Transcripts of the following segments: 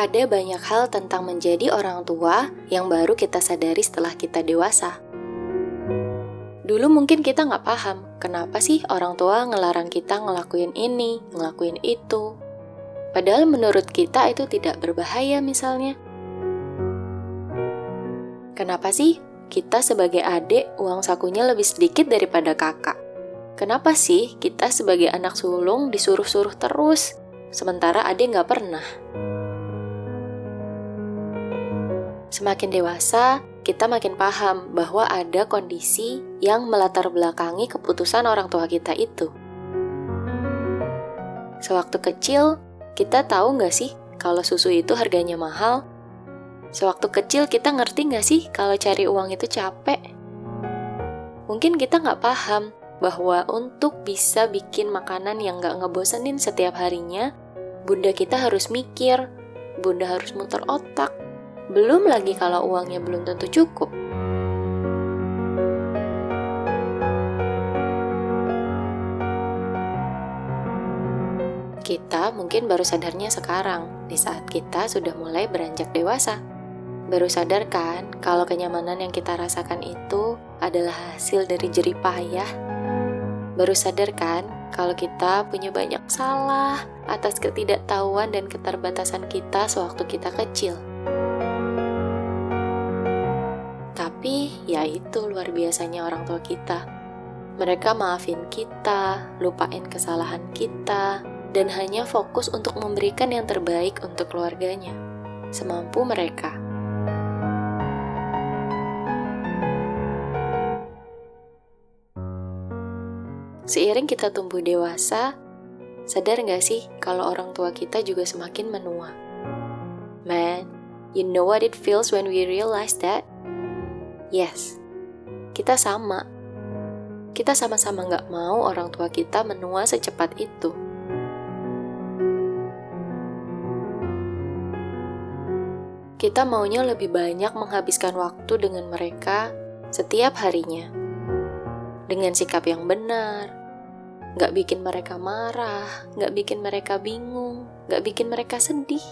Ada banyak hal tentang menjadi orang tua yang baru kita sadari setelah kita dewasa. Dulu mungkin kita nggak paham, kenapa sih orang tua ngelarang kita ngelakuin ini, ngelakuin itu. Padahal menurut kita itu tidak berbahaya misalnya. Kenapa sih kita sebagai adik uang sakunya lebih sedikit daripada kakak? Kenapa sih kita sebagai anak sulung disuruh-suruh terus, sementara adik nggak pernah? Semakin dewasa, kita makin paham bahwa ada kondisi yang melatar belakangi keputusan orang tua kita itu. Sewaktu kecil, kita tahu nggak sih kalau susu itu harganya mahal? Sewaktu kecil kita ngerti nggak sih kalau cari uang itu capek? Mungkin kita nggak paham bahwa untuk bisa bikin makanan yang nggak ngebosenin setiap harinya, bunda kita harus mikir, bunda harus muter otak, belum lagi kalau uangnya belum tentu cukup. Kita mungkin baru sadarnya sekarang, di saat kita sudah mulai beranjak dewasa. Baru sadar kan kalau kenyamanan yang kita rasakan itu adalah hasil dari jerih payah. Baru sadar kan kalau kita punya banyak salah atas ketidaktahuan dan keterbatasan kita sewaktu kita kecil. Tapi ya itu luar biasanya orang tua kita. Mereka maafin kita, lupain kesalahan kita, dan hanya fokus untuk memberikan yang terbaik untuk keluarganya, semampu mereka. Seiring kita tumbuh dewasa, sadar nggak sih kalau orang tua kita juga semakin menua? Man, you know what it feels when we realize that Yes, kita sama. Kita sama-sama nggak mau orang tua kita menua secepat itu. Kita maunya lebih banyak menghabiskan waktu dengan mereka setiap harinya. Dengan sikap yang benar, nggak bikin mereka marah, nggak bikin mereka bingung, nggak bikin mereka sedih.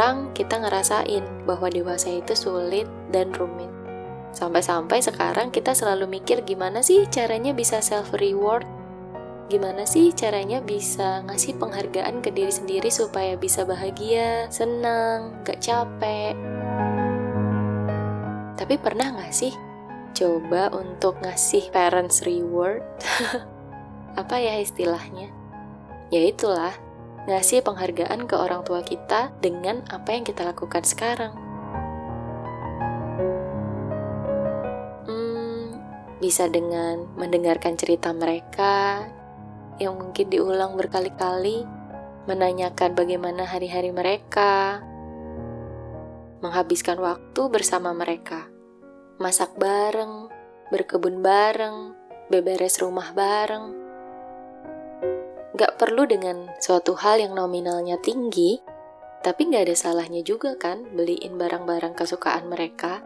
Sekarang kita ngerasain bahwa dewasa itu sulit dan rumit. Sampai-sampai sekarang kita selalu mikir gimana sih caranya bisa self reward? Gimana sih caranya bisa ngasih penghargaan ke diri sendiri supaya bisa bahagia, senang, gak capek? Tapi pernah gak sih coba untuk ngasih parents reward? Apa ya istilahnya? Ya itulah, ngasih penghargaan ke orang tua kita dengan apa yang kita lakukan sekarang. Hmm, bisa dengan mendengarkan cerita mereka yang mungkin diulang berkali-kali, menanyakan bagaimana hari-hari mereka, menghabiskan waktu bersama mereka, masak bareng, berkebun bareng, beberes rumah bareng Gak perlu dengan suatu hal yang nominalnya tinggi, tapi gak ada salahnya juga kan beliin barang-barang kesukaan mereka.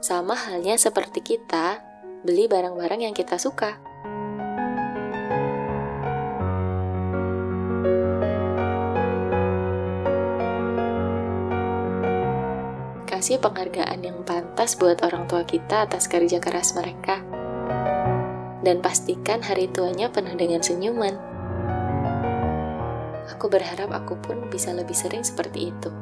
Sama halnya seperti kita beli barang-barang yang kita suka. Kasih penghargaan yang pantas buat orang tua kita atas kerja keras mereka dan pastikan hari tuanya penuh dengan senyuman. Aku berharap aku pun bisa lebih sering seperti itu.